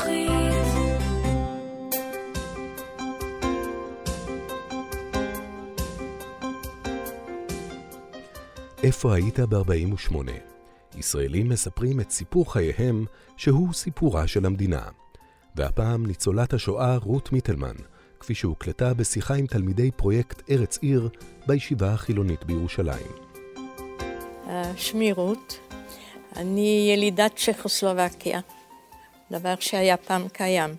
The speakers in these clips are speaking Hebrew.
זכוכית. איפה היית ב-48? ישראלים מספרים את סיפור חייהם, שהוא סיפורה של המדינה. והפעם ניצולת השואה רות מיטלמן, כפי שהוקלטה בשיחה עם תלמידי פרויקט ארץ עיר בישיבה החילונית בירושלים. שמי רות, אני ילידת צ'כוסלובקיה, דבר שהיה פעם קיים.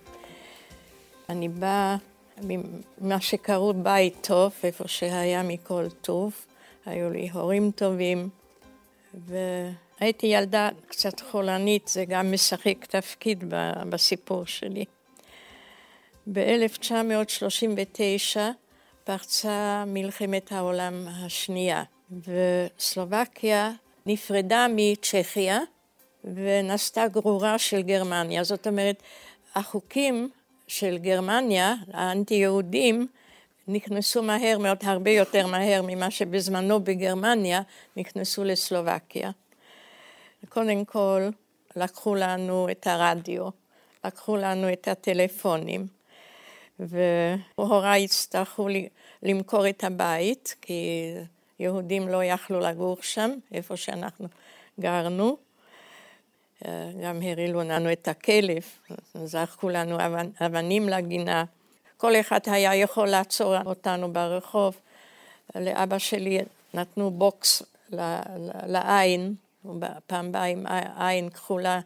אני באה ממה שקראו בית טוב, איפה שהיה מכל טוב. היו לי הורים טובים, והייתי ילדה קצת חולנית, זה גם משחק תפקיד בסיפור שלי. ב-1939 פרצה מלחמת העולם השנייה, וסלובקיה נפרדה מצ'כיה ונעשתה גרורה של גרמניה. זאת אומרת, החוקים של גרמניה, האנטי-יהודים, נכנסו מהר מאוד, הרבה יותר מהר ממה שבזמנו בגרמניה נכנסו לסלובקיה. קודם כל, לקחו לנו את הרדיו, לקחו לנו את הטלפונים, והוריי הצטרכו למכור את הבית, כי יהודים לא יכלו לגור שם, איפה שאנחנו גרנו. גם הרעילו לנו את הכלב, זרקו לנו אבנים לגינה. כל אחד היה יכול לעצור אותנו ברחוב. לאבא שלי נתנו בוקס לעין, פעם באה עם עין כחולה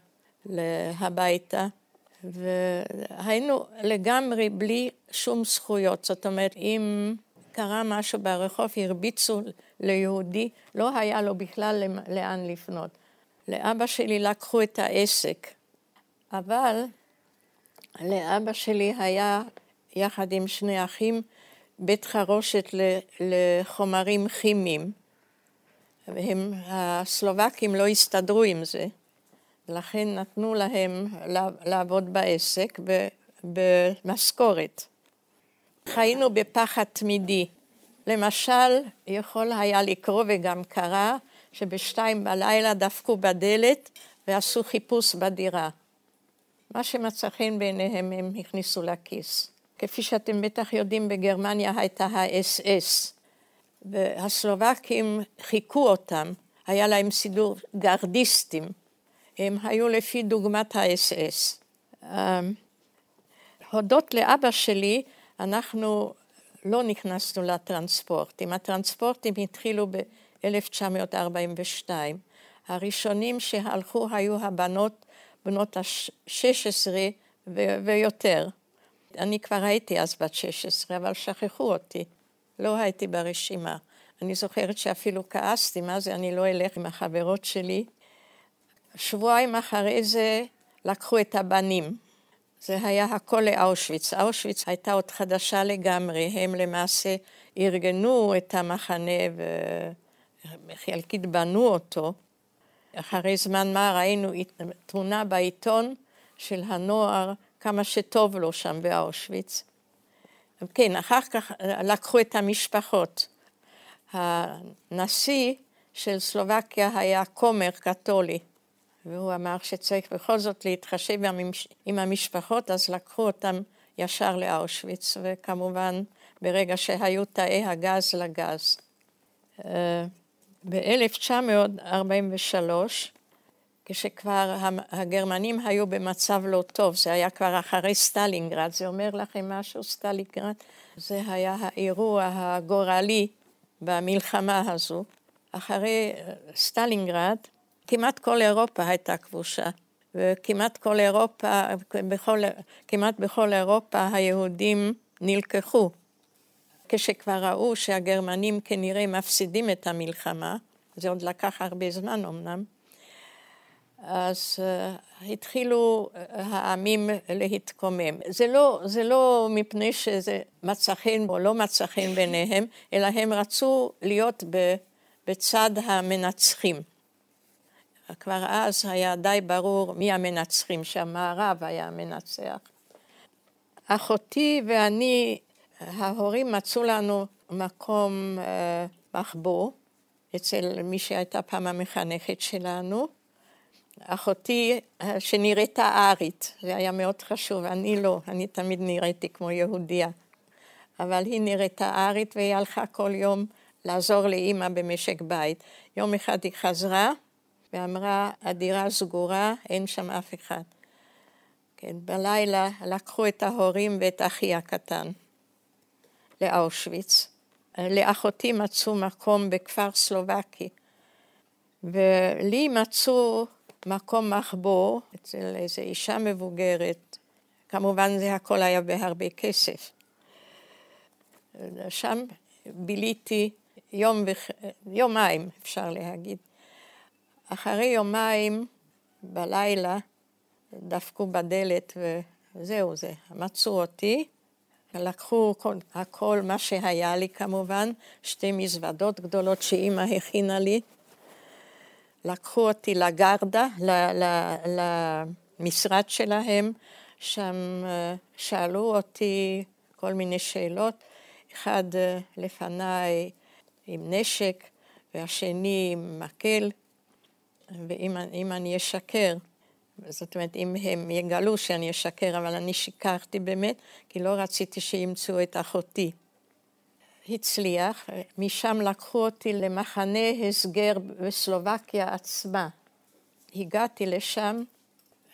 הביתה, והיינו לגמרי בלי שום זכויות. זאת אומרת, אם קרה משהו ברחוב, הרביצו ליהודי, לא היה לו בכלל לאן לפנות. לאבא שלי לקחו את העסק, אבל לאבא שלי היה יחד עם שני אחים בית חרושת לחומרים כימיים. והם, הסלובקים לא הסתדרו עם זה, לכן נתנו להם לעבוד בעסק במשכורת. חיינו בפחד תמידי. למשל, יכול היה לקרוא וגם קרה שבשתיים בלילה דפקו בדלת ועשו חיפוש בדירה. מה שמצא חן בעיניהם הם הכניסו לכיס. כפי שאתם בטח יודעים, בגרמניה הייתה האס-אס, והסלובקים חיכו אותם, היה להם סידור גרדיסטים, הם היו לפי דוגמת האס-אס. אמ, הודות לאבא שלי, אנחנו לא נכנסנו לטרנספורטים. הטרנספורטים התחילו ב-1942. הראשונים שהלכו היו הבנות, בנות ה-16 ויותר. אני כבר הייתי אז בת 16, אבל שכחו אותי, לא הייתי ברשימה. אני זוכרת שאפילו כעסתי, מה זה, אני לא אלך עם החברות שלי. שבועיים אחרי זה לקחו את הבנים. זה היה הכל לאושוויץ. אושוויץ הייתה עוד חדשה לגמרי, הם למעשה ארגנו את המחנה וחלקית בנו אותו. אחרי זמן מה ראינו תמונה בעיתון של הנוער כמה שטוב לו שם באושוויץ. כן, אחר כך לקחו את המשפחות. הנשיא של סלובקיה היה כומר קתולי, והוא אמר שצריך בכל זאת להתחשב עם המשפחות, אז לקחו אותם ישר לאושוויץ, וכמובן ברגע שהיו תאי הגז לגז. אה, ב-1943 כשכבר הגרמנים היו במצב לא טוב, זה היה כבר אחרי סטלינגרד, זה אומר לכם משהו, סטלינגרד? זה היה האירוע הגורלי במלחמה הזו. אחרי אה, סטלינגרד, כמעט כל אירופה הייתה כבושה, וכמעט כל אירופה, בכל, כמעט בכל אירופה היהודים נלקחו. כשכבר ראו שהגרמנים כנראה מפסידים את המלחמה, זה עוד לקח הרבה זמן אמנם, אז אה, התחילו אה, העמים להתקומם. זה לא, זה לא מפני שזה מצא חן או לא מצא חן ביניהם, אלא הם רצו להיות ב, בצד המנצחים. כבר אז היה די ברור מי המנצחים, שהמערב היה המנצח. אחותי ואני, ההורים מצאו לנו מקום uh, מחבוא אצל מי שהייתה פעם המחנכת שלנו. אחותי אה, שנראתה ארית, זה היה מאוד חשוב, אני לא, אני תמיד נראיתי כמו יהודייה. אבל היא נראתה ארית והיא הלכה כל יום לעזור לאימא במשק בית. יום אחד היא חזרה ואמרה, הדירה סגורה, אין שם אף אחד. כן, בלילה לקחו את ההורים ואת אחי הקטן לאושוויץ. לאחותי מצאו מקום בכפר סלובקי, ולי מצאו מקום מחבור אצל איזו אישה מבוגרת. כמובן זה הכל היה בהרבה כסף. שם ביליתי יום וח... יומיים, אפשר להגיד. אחרי יומיים בלילה דפקו בדלת וזהו זה, מצאו אותי, לקחו כל, הכל מה שהיה לי כמובן, שתי מזוודות גדולות שאימא הכינה לי, לקחו אותי לגרדה, ל, ל, למשרד שלהם, שם אה, שאלו אותי כל מיני שאלות, אחד אה, לפניי עם נשק והשני עם מקל, ואם אני אשקר, זאת אומרת, אם הם יגלו שאני אשקר, אבל אני שיקרתי באמת, כי לא רציתי שימצאו את אחותי. הצליח, משם לקחו אותי למחנה הסגר בסלובקיה עצמה. הגעתי לשם,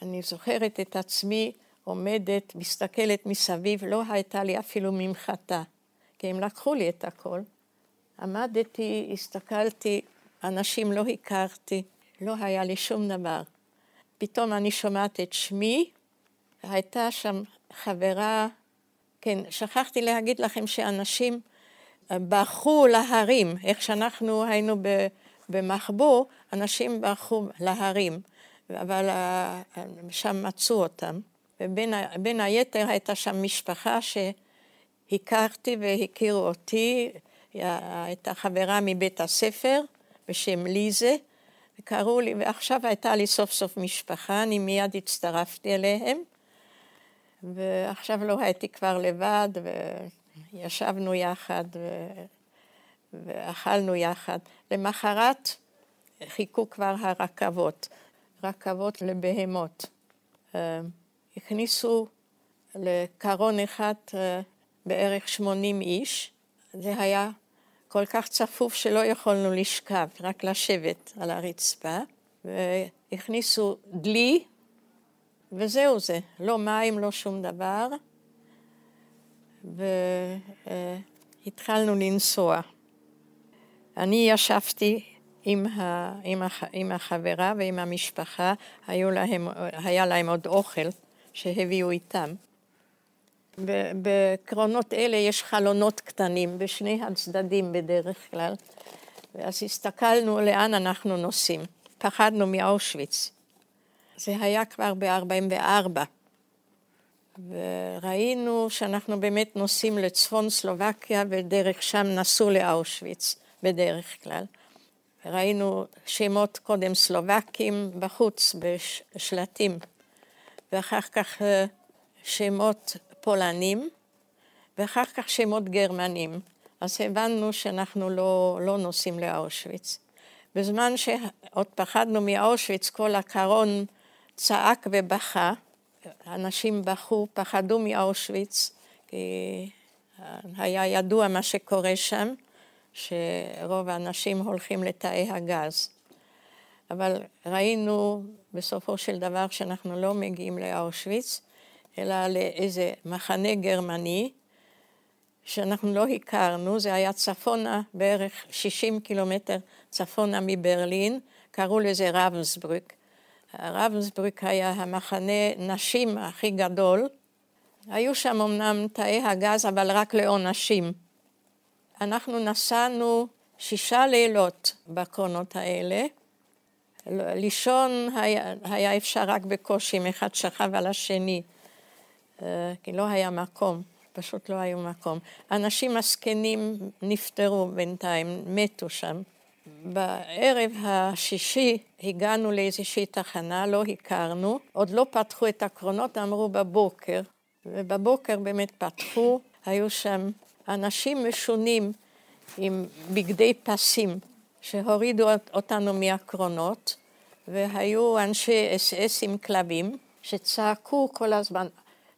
אני זוכרת את עצמי עומדת, מסתכלת מסביב, לא הייתה לי אפילו ממחטה, כי הם לקחו לי את הכל. עמדתי, הסתכלתי, אנשים לא הכרתי, לא היה לי שום דבר. פתאום אני שומעת את שמי, הייתה שם חברה, כן, שכחתי להגיד לכם שאנשים ברחו להרים, איך שאנחנו היינו במחבוא, אנשים ברחו להרים, אבל אה, שם מצאו אותם. ובין היתר הייתה שם משפחה שהכרתי והכירו אותי, הייתה חברה מבית הספר בשם ליזה, קראו לי, ועכשיו הייתה לי סוף סוף משפחה, אני מיד הצטרפתי אליהם, ועכשיו לא הייתי כבר לבד, וישבנו יחד, ו... ואכלנו יחד. למחרת חיכו כבר הרכבות, רכבות לבהמות. אה, הכניסו לקרון אחד אה, בערך 80 איש, זה היה כל כך צפוף שלא יכולנו לשכב, רק לשבת על הרצפה, והכניסו דלי, וזהו זה, לא מים, לא שום דבר, והתחלנו לנסוע. אני ישבתי עם, ה, עם, הח, עם החברה ועם המשפחה, להם, היה להם עוד אוכל שהביאו איתם. בקרונות אלה יש חלונות קטנים בשני הצדדים בדרך כלל, ואז הסתכלנו לאן אנחנו נוסעים. פחדנו מאושוויץ. זה היה כבר ב-44, וראינו שאנחנו באמת נוסעים לצפון סלובקיה ודרך שם נסעו לאושוויץ בדרך כלל. ראינו שמות קודם סלובקים בחוץ בשלטים, ואחר כך אה, שמות פולנים, ואחר כך שמות גרמנים. אז הבנו שאנחנו לא, לא נוסעים לאושוויץ. בזמן שעוד פחדנו מאושוויץ, כל הקרון צעק ובכה, אנשים בכו, פחדו מאושוויץ, כי היה ידוע מה שקורה שם, שרוב האנשים הולכים לתאי הגז. אבל ראינו בסופו של דבר שאנחנו לא מגיעים לאושוויץ, אלא לאיזה מחנה גרמני שאנחנו לא הכרנו, זה היה צפונה, בערך 60 קילומטר צפונה מברלין, קראו לזה רבנסברוק. רבנסברוק היה המחנה נשים הכי גדול. היו שם אמנם תאי הגז, אבל רק לעונשים. אנחנו נסענו שישה לילות בקרונות האלה. לישון היה, היה אפשר רק בקושי, אם אחד שכב על השני. אה, כי לא היה מקום, פשוט לא היו מקום. אנשים הזקנים נפטרו בינתיים, מתו שם. בערב השישי הגענו לאיזושהי תחנה, לא הכרנו, עוד לא פתחו את הקרונות, אמרו בבוקר, ובבוקר באמת פתחו, היו שם אנשים משונים עם בגדי פסים שהורידו אותנו מהקרונות, והיו אנשי אס אס עם כלבים, שצעקו כל הזמן,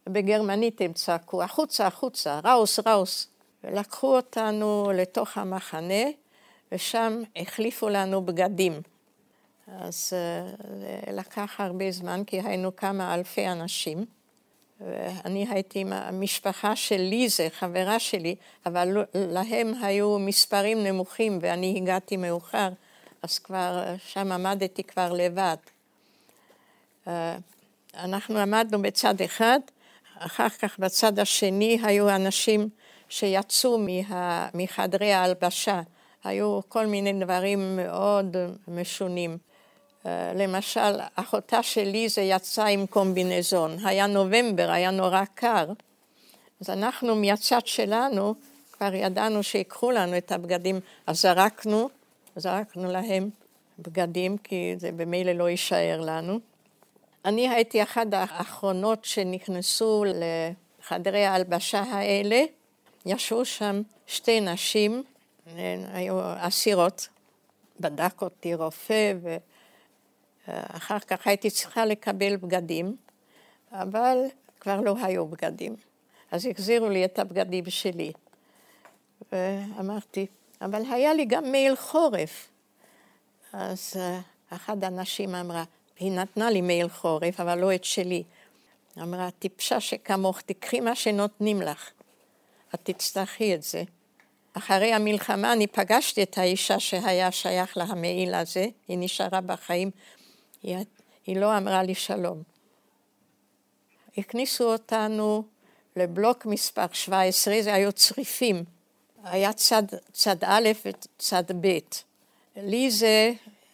בגרמנית הם צעקו, החוצה, החוצה, ראוס, ראוס. ולקחו אותנו לתוך המחנה, ושם החליפו לנו בגדים. אז זה לקח הרבה זמן, כי היינו כמה אלפי אנשים. ואני הייתי עם המשפחה של ליזה, חברה שלי, אבל להם היו מספרים נמוכים ואני הגעתי מאוחר, אז כבר שם עמדתי כבר לבד. אנחנו עמדנו בצד אחד, אחר כך בצד השני היו אנשים שיצאו מה, מחדרי ההלבשה, היו כל מיני דברים מאוד משונים. אה, למשל, אחותה שלי זה יצא עם קומבינזון, היה נובמבר, היה נורא קר, אז אנחנו מהצד שלנו כבר ידענו שיקחו לנו את הבגדים, אז זרקנו, זרקנו להם בגדים, כי זה במילא לא יישאר לנו. אני הייתי אחת האחרונות שנכנסו לחדרי ההלבשה האלה, ישבו שם שתי נשים, היו אסירות, בדק אותי רופא, ואחר כך הייתי צריכה לקבל בגדים, אבל כבר לא היו בגדים. אז החזירו לי את הבגדים שלי. ואמרתי, אבל היה לי גם מעיל חורף. אז אחת הנשים אמרה, היא נתנה לי מעיל חורף, אבל לא את שלי. אמרה, טיפשה שכמוך, תקחי מה שנותנים לך. את תצטרכי את זה. אחרי המלחמה אני פגשתי את האישה שהיה שייך לה המעיל הזה, היא נשארה בחיים, היא, היא לא אמרה לי שלום. הכניסו אותנו לבלוק מספר 17, זה היו צריפים. היה צד, צד א' וצד ב'. לי זה,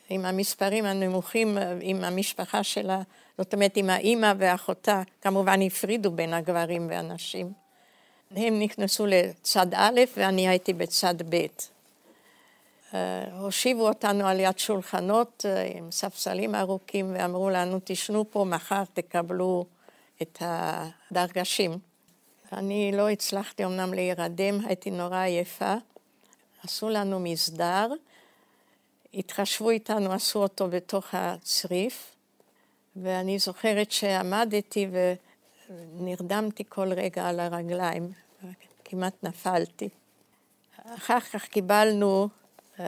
עם המספרים הנמוכים, עם המשפחה שלה, זאת אומרת עם האימא ואחותה, כמובן הפרידו בין הגברים והנשים. הם נכנסו לצד א' ואני הייתי בצד ב'. אה, הושיבו אותנו על יד שולחנות אה, עם ספסלים ארוכים ואמרו לנו, תשנו פה, מחר תקבלו את הדרגשים. אני לא הצלחתי אמנם להירדם, הייתי נורא עייפה. עשו לנו מסדר, התחשבו איתנו, עשו אותו בתוך הצריף, ואני זוכרת שעמדתי ו... נרדמתי כל רגע על הרגליים, כמעט נפלתי. אחר כך קיבלנו uh,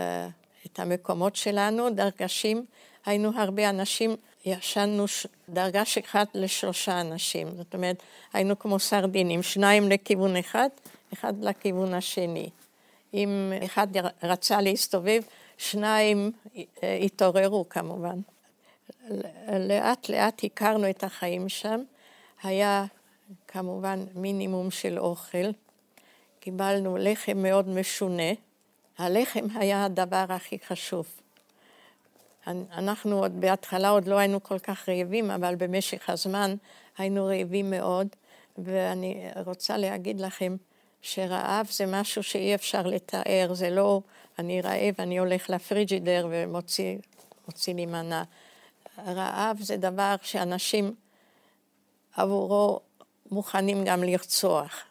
את המקומות שלנו, דרגשים, היינו הרבה אנשים, ישנו ש... דרגש אחד לשלושה אנשים, זאת אומרת, היינו כמו סרדינים, שניים לכיוון אחד, אחד לכיוון השני. אם אחד רצה להסתובב, שניים אה, התעוררו כמובן. לאט לאט הכרנו את החיים שם. היה כמובן מינימום של אוכל. קיבלנו לחם מאוד משונה. הלחם היה הדבר הכי חשוב. אנחנו עוד בהתחלה עוד לא היינו כל כך רעבים, אבל במשך הזמן היינו רעבים מאוד, ואני רוצה להגיד לכם שרעב זה משהו שאי אפשר לתאר, זה לא אני רעב, אני הולך לפריג'ידר ומוציא לי מנה. רעב זה דבר שאנשים עבורו מוכנים גם לרצוח.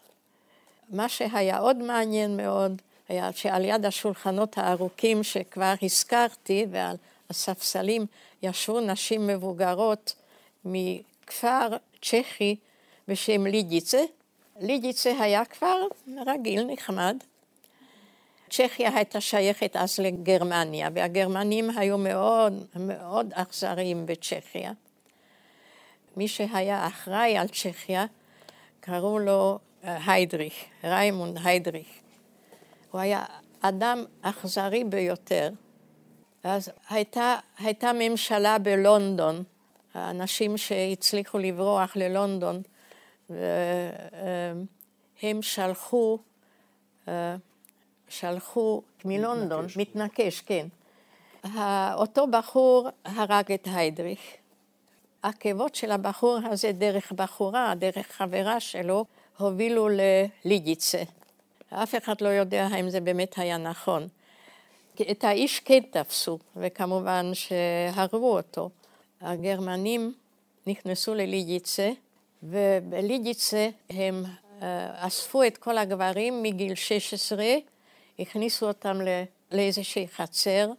מה שהיה עוד מעניין מאוד, היה שעל יד השולחנות הארוכים שכבר הזכרתי, ועל הספסלים ישבו נשים מבוגרות מכפר צ'כי בשם לידיצה. לידיצה היה כפר רגיל, נחמד. צ'כיה הייתה שייכת אז לגרמניה, והגרמנים היו מאוד מאוד אכזריים בצ'כיה. מי שהיה אחראי על צ'כיה, קראו לו אה, היידריך, ריימונד היידריך. הוא היה אדם אכזרי ביותר. אז הייתה, הייתה ממשלה בלונדון, האנשים שהצליחו לברוח ללונדון, והם שלחו, אה, שלחו מלונדון, מתנקש, מתנקש כן. אותו בחור הרג את היידריך. העקבות של הבחור הזה דרך בחורה, דרך חברה שלו, הובילו לליגיצה. אף אחד לא יודע האם זה באמת היה נכון. את האיש כן תפסו, וכמובן שהרגו אותו. הגרמנים נכנסו לליגיצה, ובליגיצה הם אה, אספו את כל הגברים מגיל 16, הכניסו אותם לאיזושהי חצר,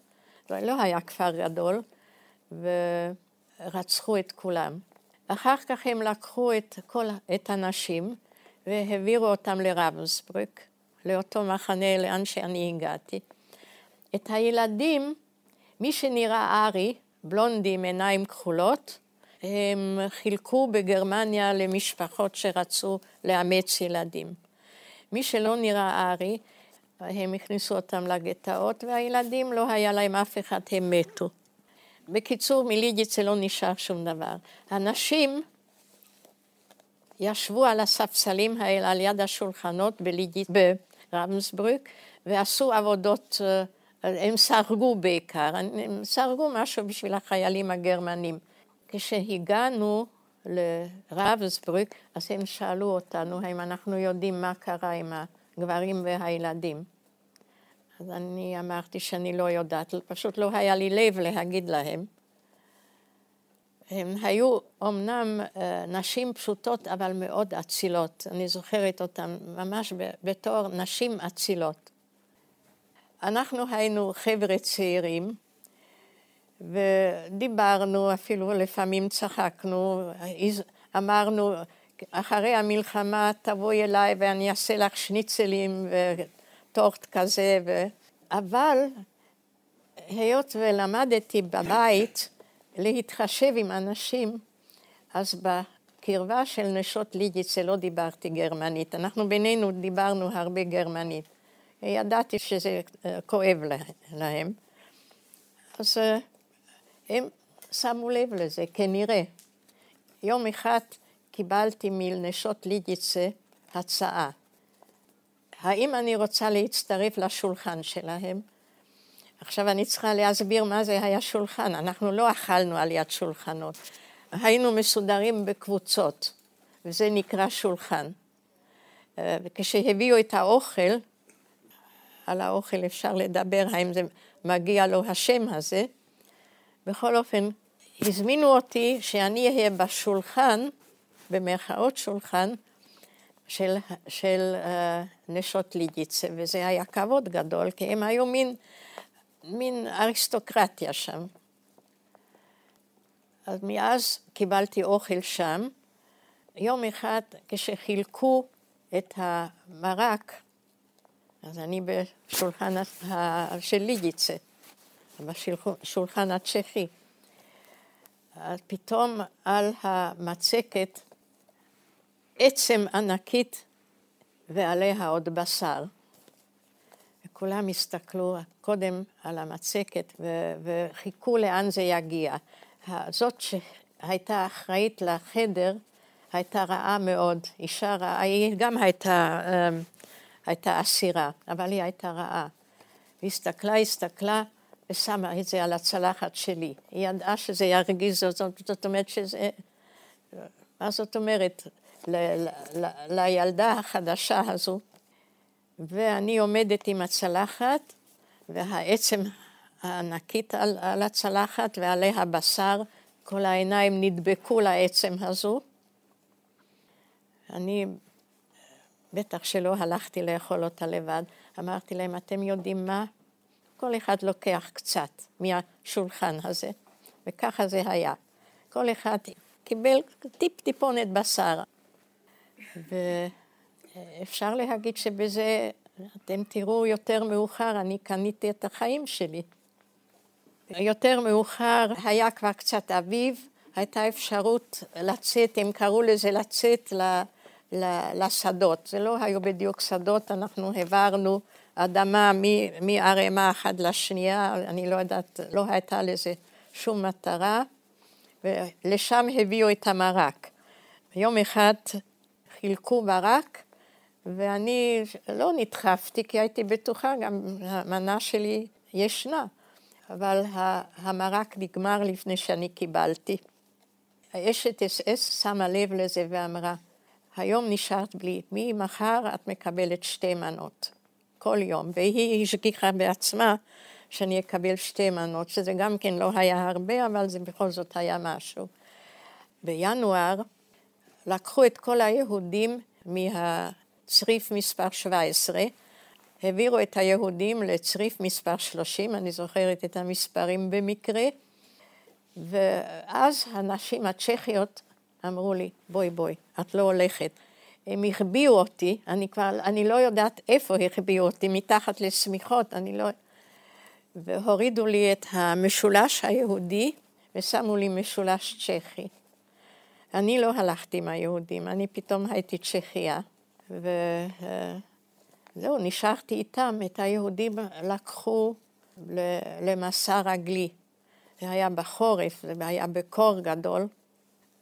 לא היה כפר גדול, ורצחו את כולם. אחר כך הם לקחו את כל, את הנשים והעבירו אותם לרבנסברג, לאותו מחנה לאן שאני הגעתי. את הילדים, מי שנראה ארי, בלונדי עם עיניים כחולות, הם חילקו בגרמניה למשפחות שרצו לאמץ ילדים. מי שלא נראה ארי, הם הכניסו אותם לגטאות, והילדים, לא היה להם אף אחד, הם מתו. בקיצור, מלידיצה לא נשאר שום דבר. הנשים ישבו על הספסלים האלה, על יד השולחנות בלידיצ... ברמסבורג, ועשו עבודות, אה, הם סרגו בעיקר, הם סרגו משהו בשביל החיילים הגרמנים. כשהגענו לרבסבורג, אז הם שאלו אותנו האם אנחנו יודעים מה קרה עם הגברים והילדים. אז אני אמרתי שאני לא יודעת, פשוט לא היה לי לב להגיד להם. הן היו אומנם אה, נשים פשוטות, אבל מאוד אצילות. אני זוכרת אותן ממש בתור נשים אצילות. אנחנו היינו חבר'ה צעירים, ודיברנו, אפילו לפעמים צחקנו, אמרנו, אחרי המלחמה תבואי אליי ואני אעשה לך שניצלים וטורט כזה, ו... אבל היות ולמדתי בבית להתחשב עם אנשים, אז בקרבה של נשות לידיצה לא דיברתי גרמנית. אנחנו בינינו דיברנו הרבה גרמנית. ידעתי שזה אה, כואב להם. אז אה, הם שמו לב לזה, כנראה. יום אחד קיבלתי מנשות לידיצה הצעה. האם אני רוצה להצטרף לשולחן שלהם? עכשיו אני צריכה להסביר מה זה היה שולחן. אנחנו לא אכלנו על יד שולחנות. היינו מסודרים בקבוצות, וזה נקרא שולחן. אה, וכשהביאו את האוכל, על האוכל אפשר לדבר, האם זה מגיע לו השם הזה. בכל אופן, הזמינו אותי שאני אהיה בשולחן, במרכאות שולחן, של, של uh, נשות לידיצה, וזה היה כבוד גדול, כי הם היו מין, מין אריסטוקרטיה שם. אז מאז קיבלתי אוכל שם. יום אחד כשחילקו את המרק, אז אני בשולחן של לידיצה, בשולחן הצ'כי. פתאום על המצקת עצם ענקית ועליה עוד בשר. וכולם הסתכלו קודם על המצקת וחיכו לאן זה יגיע. זאת שהייתה אחראית לחדר הייתה רעה מאוד, אישה רעה, היא גם הייתה, אמ, הייתה אסירה, אבל היא הייתה רעה. היא הסתכלה, הסתכלה ושמה את זה על הצלחת שלי. היא ידעה שזה ירגיז זאת, זאת אומרת שזה... מה זאת אומרת? ל, ל, ל, לילדה החדשה הזו, ואני עומדת עם הצלחת, והעצם הענקית על, על הצלחת ועליה בשר, כל העיניים נדבקו לעצם הזו. אני בטח שלא הלכתי לאכול אותה לבד, אמרתי להם, אתם יודעים מה? כל אחד לוקח קצת מהשולחן הזה, וככה זה היה. כל אחד קיבל טיפ-טיפונת בשר. ואפשר להגיד שבזה, אתם תראו יותר מאוחר, אני קניתי את החיים שלי. יותר מאוחר היה כבר קצת אביב, הייתה אפשרות לצאת, הם קראו לזה לצאת לשדות. זה לא היו בדיוק שדות, אנחנו העברנו אדמה מערימה אחת לשנייה, אני לא יודעת, לא הייתה לזה שום מטרה, ולשם הביאו את המרק. יום אחד חילקו ברק, ואני לא נדחפתי, כי הייתי בטוחה, גם המנה שלי ישנה, אבל המרק נגמר לפני שאני קיבלתי. האשת אס אס שמה לב לזה ואמרה, היום נשארת בלי, ממחר את מקבלת שתי מנות, כל יום, והיא השגיחה בעצמה שאני אקבל שתי מנות, שזה גם כן לא היה הרבה, אבל זה בכל זאת היה משהו. בינואר לקחו את כל היהודים מהצריף מספר 17, העבירו את היהודים לצריף מספר 30, אני זוכרת את המספרים במקרה, ואז הנשים הצ'כיות אמרו לי, בואי בואי, את לא הולכת. הם החביאו אותי, אני כבר, אני לא יודעת איפה החביאו אותי, מתחת לשמיכות, אני לא... והורידו לי את המשולש היהודי ושמו לי משולש צ'כי. אני לא הלכתי עם היהודים, אני פתאום הייתי צ'כיה, וזהו, נשארתי איתם. את היהודים לקחו למסע רגלי. זה היה בחורף, זה היה בקור גדול,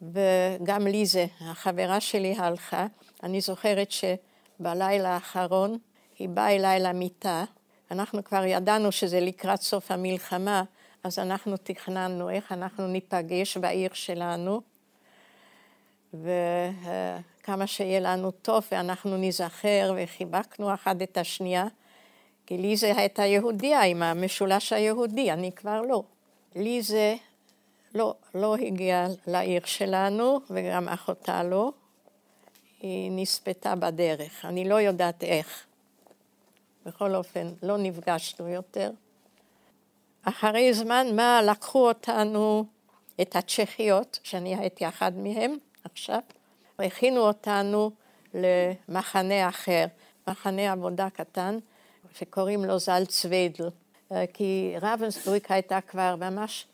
וגם ליזה, החברה שלי הלכה. אני זוכרת שבלילה האחרון היא באה אליי למיטה, אנחנו כבר ידענו שזה לקראת סוף המלחמה, אז אנחנו תכננו איך אנחנו ניפגש בעיר שלנו, וכמה שיהיה לנו טוב ואנחנו ניזכר וחיבקנו אחת את השנייה, כי לי זה הייתה יהודייה עם המשולש היהודי, אני כבר לא. לי זה לא, לא הגיעה לעיר שלנו וגם אחותה לא, היא נספתה בדרך, אני לא יודעת איך. בכל אופן, לא נפגשנו יותר. אחרי זמן מה לקחו אותנו, את הצ'כיות, שאני הייתי אחת מהן עכשיו, והכינו אותנו למחנה אחר, מחנה עבודה קטן, שקוראים לו זלצווידל, כי רבנסבורג הייתה כבר ממש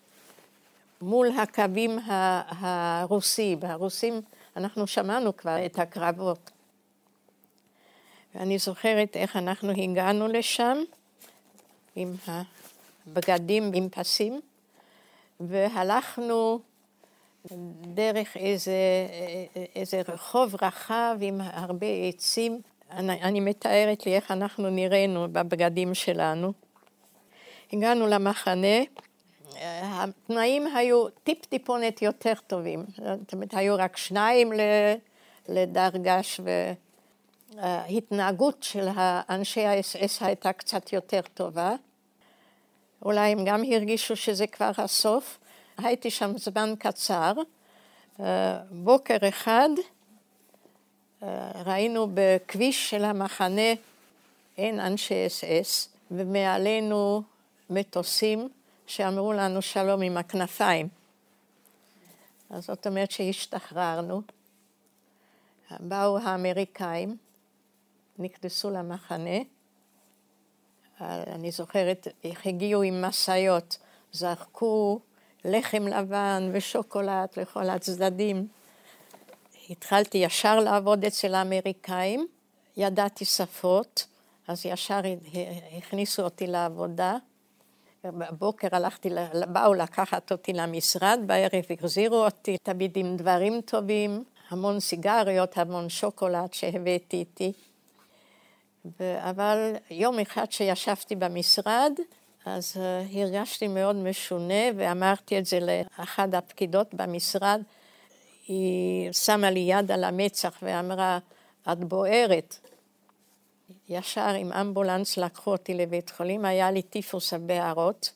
מול הקווים הרוסים. הרוסים, אנחנו שמענו כבר את הקרבות. ואני זוכרת איך אנחנו הגענו לשם עם הבגדים עם פסים, והלכנו דרך איזה, איזה רחוב רחב עם הרבה עצים. אני, אני מתארת לי איך אנחנו נראינו בבגדים שלנו. הגענו למחנה, התנאים היו טיפ-טיפונת יותר טובים. זאת אומרת, היו רק שניים לדרגש, וההתנהגות של אנשי האס-אס הייתה קצת יותר טובה. אולי הם גם הרגישו שזה כבר הסוף. הייתי שם זמן קצר. בוקר אחד ראינו בכביש של המחנה אין אנשי אס-אס, ומעלינו מטוסים שאמרו לנו שלום עם הכנפיים. אז זאת אומרת שהשתחררנו. באו האמריקאים, נכנסו למחנה. אני זוכרת הגיעו עם משאיות, זרקו לחם לבן ושוקולד לכל הצדדים. התחלתי ישר לעבוד אצל האמריקאים, ידעתי שפות, אז ישר הכניסו אותי לעבודה. בבוקר הלכתי, באו לקחת אותי למשרד, בערב החזירו אותי, תמיד עם דברים טובים, המון סיגריות, המון שוקולד שהבאתי איתי. אבל יום אחד שישבתי במשרד, אז uh, הרגשתי מאוד משונה ואמרתי את זה לאחת הפקידות במשרד. היא שמה לי יד על המצח ואמרה, את בוערת. ישר עם אמבולנס לקחו אותי לבית חולים, היה לי טיפוס הבערות.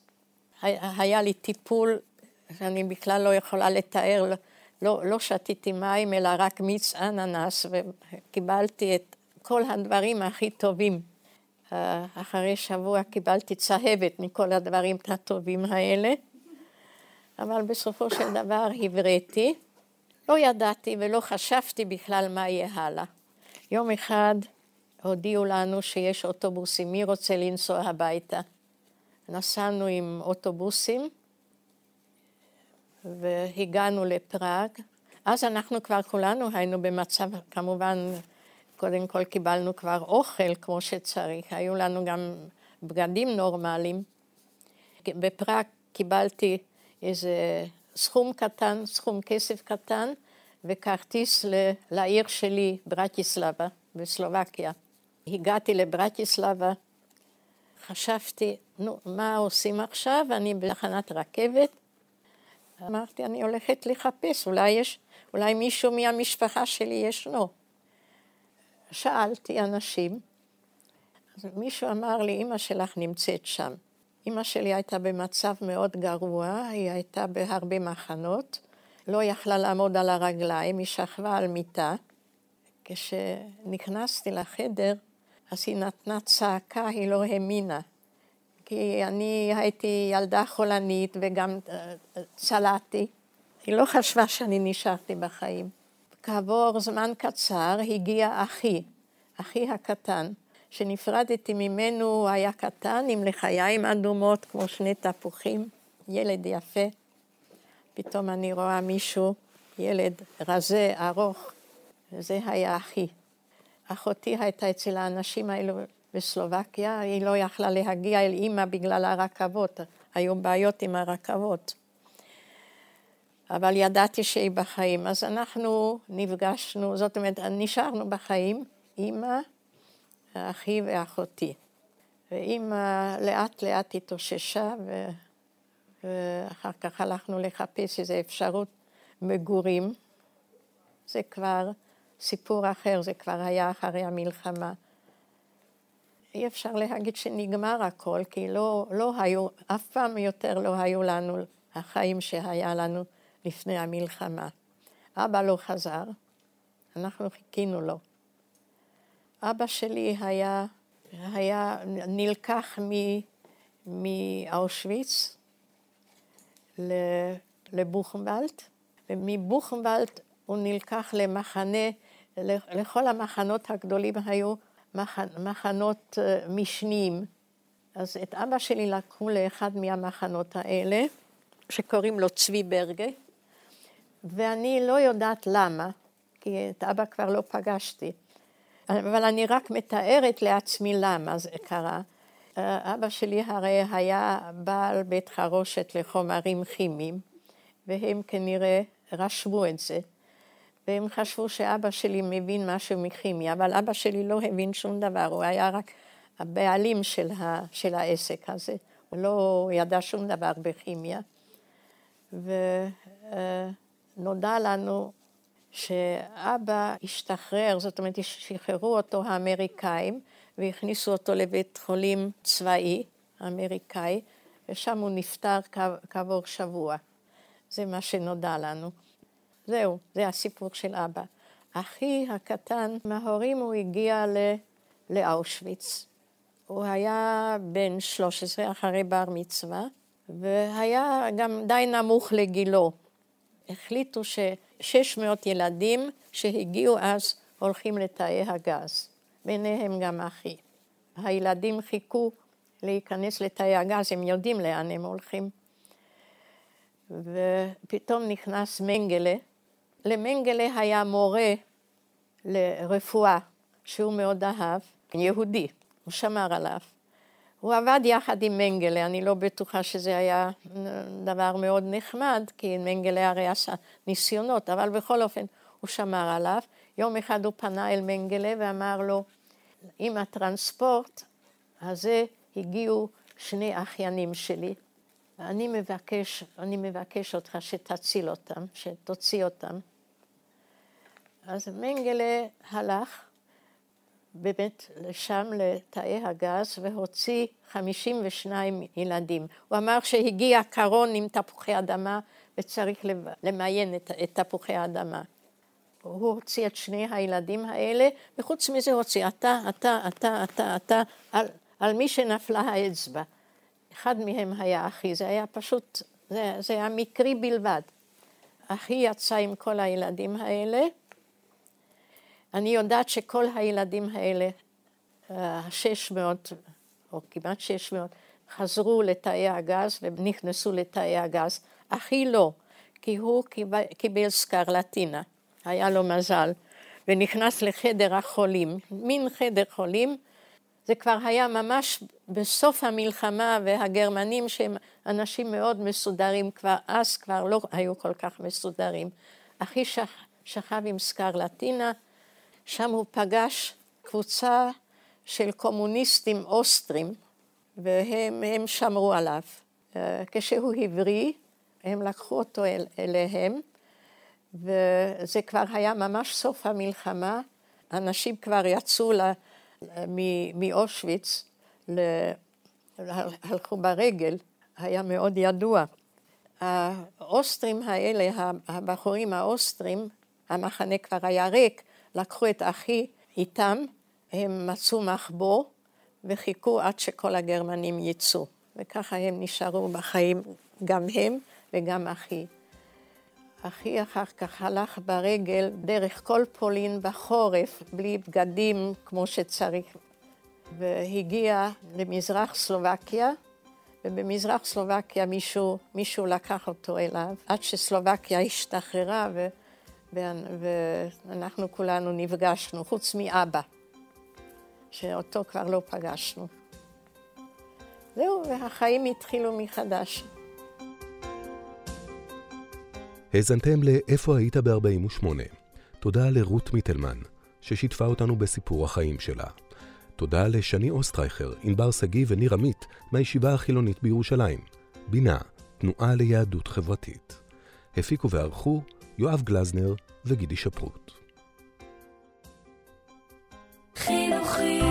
היה לי טיפול שאני בכלל לא יכולה לתאר, לא, לא שתיתי מים אלא רק מיץ אננס וקיבלתי את כל הדברים הכי טובים. אחרי שבוע קיבלתי צהבת מכל הדברים הטובים האלה, אבל בסופו של דבר הבראתי. לא ידעתי ולא חשבתי בכלל מה יהיה הלאה. יום אחד הודיעו לנו שיש אוטובוסים, מי רוצה לנסוע הביתה? נסענו עם אוטובוסים והגענו לפראג. אז אנחנו כבר כולנו היינו במצב, כמובן, קודם כל קיבלנו כבר אוכל כמו שצריך, היו לנו גם בגדים נורמליים. בפראג קיבלתי איזה סכום קטן, סכום כסף קטן, וכרטיס לעיר שלי, ברטיסלבה, בסלובקיה. הגעתי לברטיסלבה, חשבתי, נו, מה עושים עכשיו? אני בתחנת רכבת. אמרתי, אני הולכת לחפש, אולי יש, אולי מישהו מהמשפחה שלי ישנו. שאלתי אנשים, אז מישהו אמר לי, אמא שלך נמצאת שם. אמא שלי הייתה במצב מאוד גרוע, היא הייתה בהרבה מחנות, לא יכלה לעמוד על הרגליים, היא שכבה על מיטה. כשנכנסתי לחדר, אז היא נתנה צעקה, היא לא האמינה. כי אני הייתי ילדה חולנית וגם אה, צלעתי. היא לא חשבה שאני נשארתי בחיים. כעבור זמן קצר הגיע אחי, אחי הקטן, שנפרדתי ממנו, הוא היה קטן עם לחיים אדומות כמו שני תפוחים, ילד יפה. פתאום אני רואה מישהו, ילד רזה, ארוך, וזה היה אחי. אחותי הייתה אצל האנשים האלו בסלובקיה, היא לא יכלה להגיע אל אימא בגלל הרכבות, היו בעיות עם הרכבות. אבל ידעתי שהיא בחיים, אז אנחנו נפגשנו, זאת אומרת, נשארנו בחיים, אימא, אחי ואחותי. ואימא לאט לאט התאוששה, ו... ואחר כך הלכנו לחפש איזו אפשרות מגורים. זה כבר סיפור אחר, זה כבר היה אחרי המלחמה. אי אפשר להגיד שנגמר הכל, כי לא, לא היו, אף פעם יותר לא היו לנו החיים שהיה לנו לפני המלחמה. אבא לא חזר, אנחנו חיכינו לו. אבא שלי היה, היה נלקח מאושוויץ לבוכנוולד, ומבוכנוולד הוא נלקח למחנה, לכל המחנות הגדולים היו מחנות אה, משניים. אז את אבא שלי לקחו לאחד מהמחנות האלה, שקוראים לו צבי ברגה, ואני לא יודעת למה, כי את אבא כבר לא פגשתי, אבל אני רק מתארת לעצמי למה זה קרה. אה, אבא שלי הרי היה בעל בית חרושת לחומרים כימיים, והם כנראה רשמו את זה. והם חשבו שאבא שלי מבין משהו מכימיה, אבל אבא שלי לא הבין שום דבר, הוא היה רק הבעלים של, ה, של העסק הזה, הוא לא ידע שום דבר בכימיה. ונודע לנו שאבא השתחרר, זאת אומרת, שחררו אותו האמריקאים והכניסו אותו לבית חולים צבאי אמריקאי, ושם הוא נפטר כעבור שבוע. זה מה שנודע לנו. זהו, זה הסיפור של אבא. אחי הקטן, מההורים הוא הגיע לאושוויץ. הוא היה בן 13 אחרי בר מצווה, והיה גם די נמוך לגילו. החליטו ש-600 ילדים שהגיעו אז הולכים לתאי הגז, ביניהם גם אחי. הילדים חיכו להיכנס לתאי הגז, הם יודעים לאן הם הולכים. ופתאום נכנס מנגלה, למנגלה היה מורה לרפואה, שהוא מאוד אהב, יהודי, הוא שמר עליו. הוא עבד יחד עם מנגלה, אני לא בטוחה שזה היה דבר מאוד נחמד, כי מנגלה הרי עשה ניסיונות, אבל בכל אופן הוא שמר עליו. יום אחד הוא פנה אל מנגלה ואמר לו, עם הטרנספורט הזה הגיעו שני אחיינים שלי, ואני מבקש, אני מבקש אותך שתציל אותם, שתוציא אותם. אז מנגלה הלך באמת לשם לתאי הגז והוציא 52 ילדים. הוא אמר שהגיע קרון עם תפוחי אדמה וצריך למיין את, את תפוחי האדמה. הוא הוציא את שני הילדים האלה, וחוץ מזה הוציא אתה, אתה, אתה, אתה, אתה, על, על מי שנפלה האצבע. אחד מהם היה אחי, זה היה פשוט, זה, זה היה מקרי בלבד. אחי יצא עם כל הילדים האלה, אני יודעת שכל הילדים האלה, ה-600, או כמעט 600, חזרו לתאי הגז ונכנסו לתאי הגז. אחי לא, כי הוא קיבל, קיבל סקרלטינה, היה לו מזל, ונכנס לחדר החולים, מין חדר חולים. זה כבר היה ממש בסוף המלחמה, והגרמנים שהם אנשים מאוד מסודרים, כבר אז כבר לא היו כל כך מסודרים. אחי שכ, שכב עם סקרלטינה, שם הוא פגש קבוצה של קומוניסטים אוסטרים, והם שמרו עליו. אה, כשהוא הבריא, הם לקחו אותו אל, אליהם, וזה כבר היה ממש סוף המלחמה. אנשים כבר יצאו לה, מאושוויץ, הלכו ברגל, היה מאוד ידוע. האוסטרים האלה, הבחורים האוסטרים, המחנה כבר היה ריק, לקחו את אחי איתם, הם מצאו מחבוא וחיכו עד שכל הגרמנים יצאו. וככה הם נשארו בחיים, גם הם וגם אחי. אחי אחר כך הלך ברגל דרך כל פולין בחורף, בלי בגדים כמו שצריך, והגיע למזרח סלובקיה, ובמזרח סלובקיה מישהו, מישהו לקח אותו אליו, עד שסלובקיה השתחררה ואנחנו כולנו נפגשנו, חוץ מאבא, שאותו כבר לא פגשנו. זהו, והחיים התחילו מחדש. האזנתם ל"איפה היית ב-48". תודה לרות מיטלמן, ששיתפה אותנו בסיפור החיים שלה. תודה לשני אוסטרייכר, ענבר שגיא וניר עמית מהישיבה החילונית בירושלים. בינה, תנועה ליהדות חברתית. הפיקו וערכו יואב גלזנר וגידי שפרוט. חינוכי